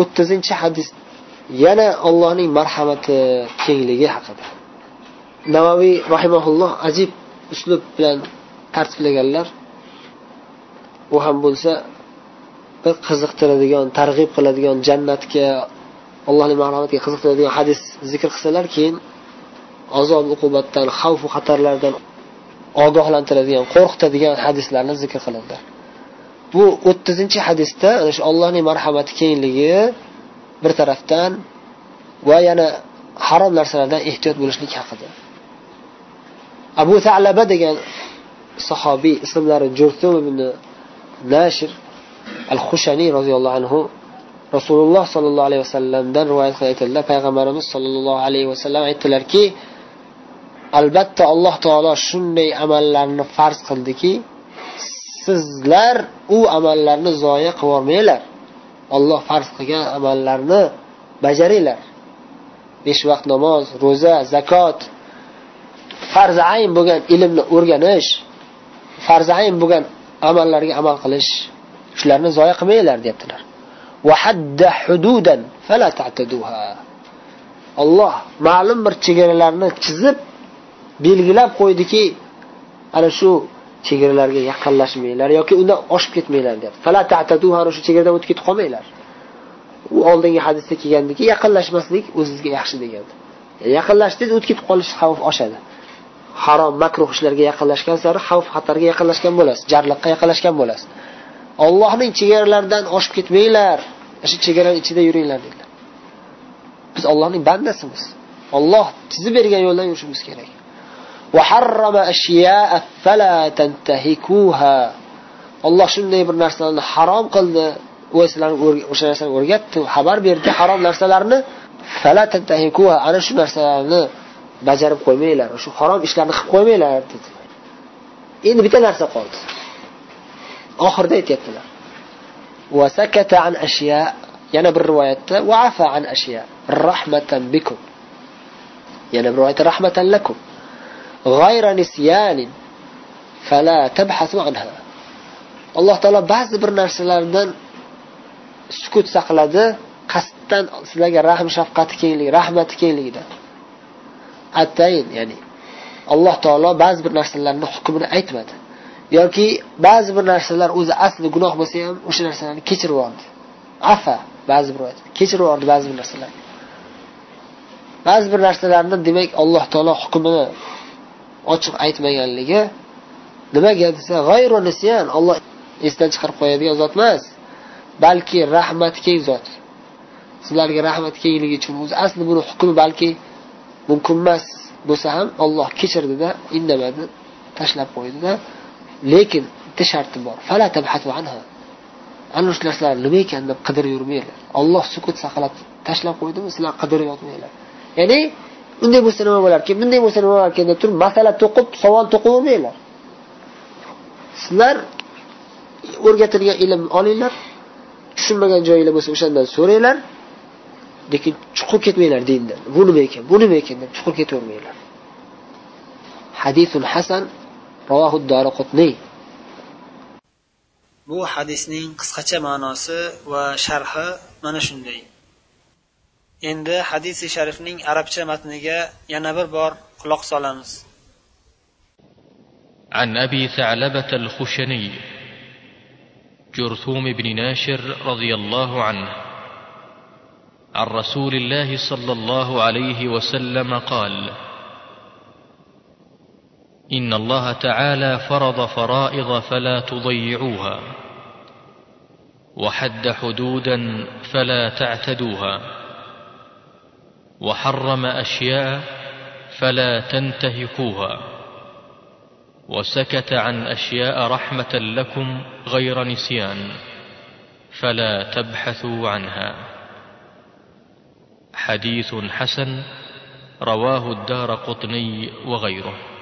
o'ttizinchi hadis. Yana allohning marhamati kengligi haqida. Navaviy rahimaulloh ajib uslub bilan tartiblaganlar. U ham bo'lsa bir qiziqtiradigan targ'ib qiladigan jannatga allohning marhamatiga qiziqtiradigan hadis zikr qilsalar keyin azob uqubatdan xavfu xatarlardan ogohlantiradigan qo'rqitadigan hadislarni zikr qiladilar. Bu o'ttizinchi hadisda ana shu allohning marhamati kengligi bir tarafdan va yana harom narsalardan ehtiyot bo'lishlik haqida. Abu talaba degan sahobiy ismlari jurtum ibn nashir al xushaniy roziyallohu anhu rasululloh sollallohu alayhi vasallamdan rivoyat qilib aytadilar. Payg'ambarimiz sollallohu alayhi vasallam aytdilarki albatta alloh taolo shunday amallarni farz qildiki sizlar u amallarni zoya qilib olloh farz qilgan amallarni bajaringlar. Besh vaqt namoz ro'za zakot farzi ayn bo'lgan ilmni o'rganish farzi ayn bo'lgan amallarga amal qilish shularni zoya qilmanglar deyaptilar. Olloh ma'lum bir chegaralarni chizib belgilab qo'ydiki ana shu chegaralarga yaqinlashmanglar yoki undan oshib ketmanglar deyapti. Shu chegaradan o'tib ketib qolmanglar. U oldingi hadisda kelgandiki yaqinlashmaslik o'zizga yaxshi degandi. E, yaqinlashdingiz o'tib ketib qolish xavfi oshadi. Harom makruh ishlarga yaqinlashgan sari xavf xatarga yaqinlashgan bo'lasiz jarliqqa yaqinlashgan bo'lasiz. Ollohning chegaralaridan oshib ketmanglar shu chegarani ichida yuringlar dedilar. Biz ollohning bandasimiz. Olloh chizib bergan yo'ldan yurishimiz kerak. وحرم أشياء فلا تنتهكوها. olloh shunday bir narsalarni harom qildi. U sizlarni o'sha narsani o'rgatdi xabar berdi. Harom narsalarni ana shu narsalarni bajarib qo'ymanglar shu harom ishlarni qilib qo'ymanglar dedi. Endi bitta narsa qoldi. Oxirida aytyaptilar. Yana bir rivoyatda an ashya rahmatan bikum. Yana bir rivoyatda rahmatan lakum. G'ayra nisyanin fala tabhasu anha alloh taolo ba'zi bir narsalardan sukut saqladi qasddan sizlarga rahm shafqati kengligi rahmati kengligidan atayin ya'ni alloh taolo ba'zi bir narsalarni hukmini aytmadi. Yoki ba'zi bir narsalar o'zi asli gunoh bo'lsa ham o'sha narsalarni kechirib yubordi afa ba'zi bir kechirib yubordi ba'zi bir narsalarni. Ba'zi bir narsalarni demak alloh taolo hukmini ochiq aytmaganligi nimaga desa g'ayru nisyan olloh esdan chiqarib qo'yadigan zot emas balki rahmati keng zot. Sizlarga rahmat kengligi uchun o'zi asli buni hukmi balki mumkin emas bo'lsa ham olloh kechirdida indamadi tashlab qo'ydida lekin bitta sharti bor. Ana shu narsalar nima ekan deb qidirib yurmanglar. Olloh sukut saqlab tashlab qo'ydimi sizlar qidirib yotmanglar. Ya'ni bunday bo'lsa nima bo'larkan bunday bo'lsa nima bo'larkan deb turib masala to'qib savol to'qivermanglar sizlar o'rgatilgan ilm olinglar tushunmagan joyinglar bo'lsa o'shandan so'ranglar lekin chuqur ketmanglar dindan. Bu nima ekan bu nima ekan deb chuqur ketavermanglar. Hadisul hasan ravohu daraqutniy bu hadisning qisqacha ma'nosi va sharhi mana shunday. Endi hadisi sharifning arabcha matniga yana bir bor quloq solamiz. عن أبي ثعلبة الخشني جرثوم بن ناشر رضي الله عنه عن رسول الله صلى الله عليه وسلم قال إن الله تعالى فرض فرائض فلا تضيعوها وحد حدودا فلا تعتدوها. وحرم أشياء فلا تنتهكوها. وسكت عن أشياء رحمة لكم غير نسيان فلا تبحثوا عنها. حديث حسن رواه الدار قطني وغيره.